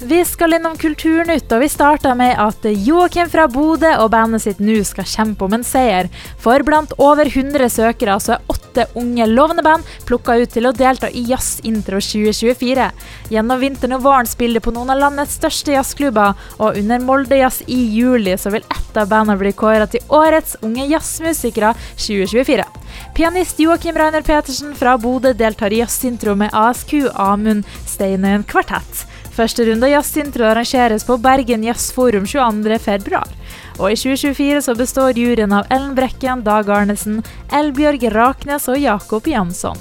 Vi skal innom Kulturnytt, og vi starter med at Joakim fra Bodø og bandet sitt nå skal kjempe om en seier. For blant over 100 søkere så er åtte unge lovende band plukka ut til å delta i Jazz Intro 2024. Gjennom vinteren og våren spiller de på noen av landets største jazzklubber, og under Molde Jazz i juli så vil ett av bandene bli kåra til årets unge jazzmusikere 2024. Pianist Joakim Rainer Petersen fra Bodø deltar i Jazzintro med ASQ Amund Steinøyen Kvartett. Første runde av Jazzintro arrangeres på Bergen Jazzforum 22.2. Og i 2024 så består juryen av Ellen Brekken, Dag Arnesen, Elbjørg Raknes og Jakob Jansson.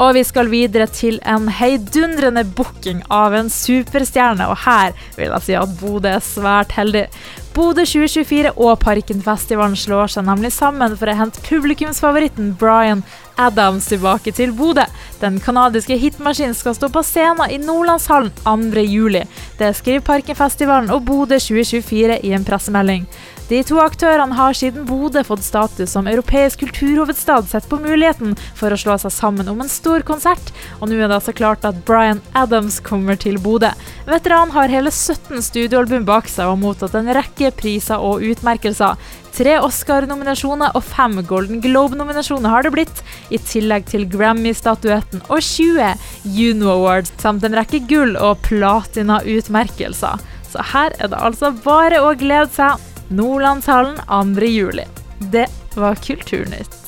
Og vi skal videre til en heidundrende booking av en superstjerne, og her vil jeg si at Bodø er svært heldig. Bodø 2024 og Parkenfestivalen slår seg nemlig sammen for å hente publikumsfavoritten Brian Adams tilbake til Bodø. Den canadiske hitmaskinen skal stå på scenen i Nordlandshallen 2.7. Det skriver Parkenfestivalen og Bodø 2024 i en pressemelding. De to aktørene har siden Bodø fått status som europeisk kulturhovedstad sett på muligheten for å slå seg sammen om en stor konsert, og nå er det altså klart at Bryan Adams kommer til Bodø. Veteranen har hele 17 studioalbum bak seg og mottatt en rekke priser og utmerkelser. Tre Oscar-nominasjoner og fem Golden Globe-nominasjoner har det blitt, i tillegg til Grammy-statuetten og 20 Juno Awards, samt en rekke gull- og platina-utmerkelser. Så her er det altså bare å glede seg. Nordlandshallen 2. juli. Det var Kulturnytt.